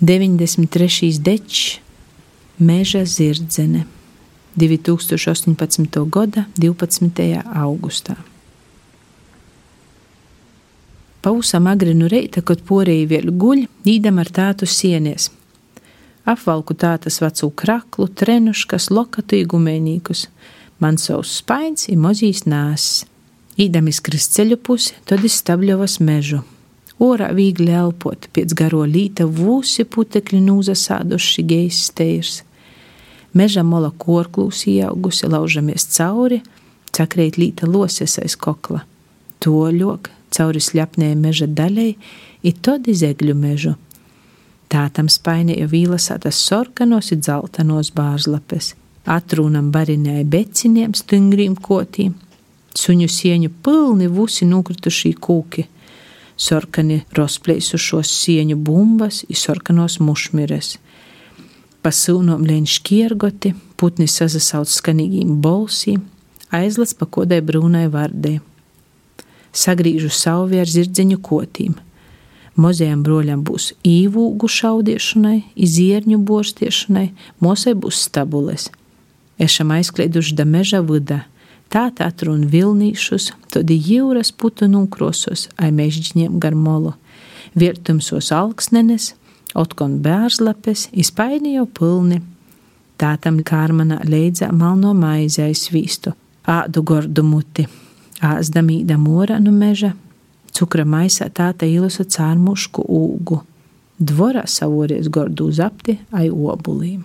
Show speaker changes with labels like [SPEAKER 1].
[SPEAKER 1] 93. dečs, Meža zirdzene, 2018. gada 12. augustā. Pausam agri no reita, kad porēji vēl guļ, īdam ar tātu sienies. Apvalku tātas vecu kraklu, trenuškas, lokatu igumēnīkus, man savs spains ir mozīs nāsis. Īdam izkrist ceļu pusi, tad izstabļovas mežu. Orā viegli elpot, pēc garo līta vūsi putekļi nūzasāduši gejs steirs. Meža mola korklūs ieaugusi, laužamies cauri, cakrīt līta loses aiz kokla. Toļok, cauri sļapnē meža daļai, ir todi zegļu mežu. Tā tam spainēja vīlasātas sorkanos ir dzeltenos bārzlapes, atrūnam barinēja beciniem, stingriem kotīm, suņu sieņu pilni vusi nukritušī kūki sarkani rozplēsušos sieņu bumbas, izsarkanos mušmires. Pa sūnom lēn škiergoti, putni sazasauc skanīgīm bolsīm, aizlec pa kodai brūnai vardē. Sagrīžu sauvi ar zirdziņu kotīm. Mozējam broļam būs īvūgu šaudiešanai, izierņu borstiešanai, mosai būs stabules. Ešam aizklieduši da meža vuda, Tāt atrun vilnīšus, tad jūras putunu krosos, ai mežģņiem gar molu, vietumsos alksnenes, otkon bērzlapes, izpaini jau pilni. Tātam kārmanā leidzā malno maizē svīstu, ādu gordu muti, āzdamīda mora no meža, cukra maisā tāta ilusa cārmušku ūgu, dvorā savories gordu zapti ai obulīm.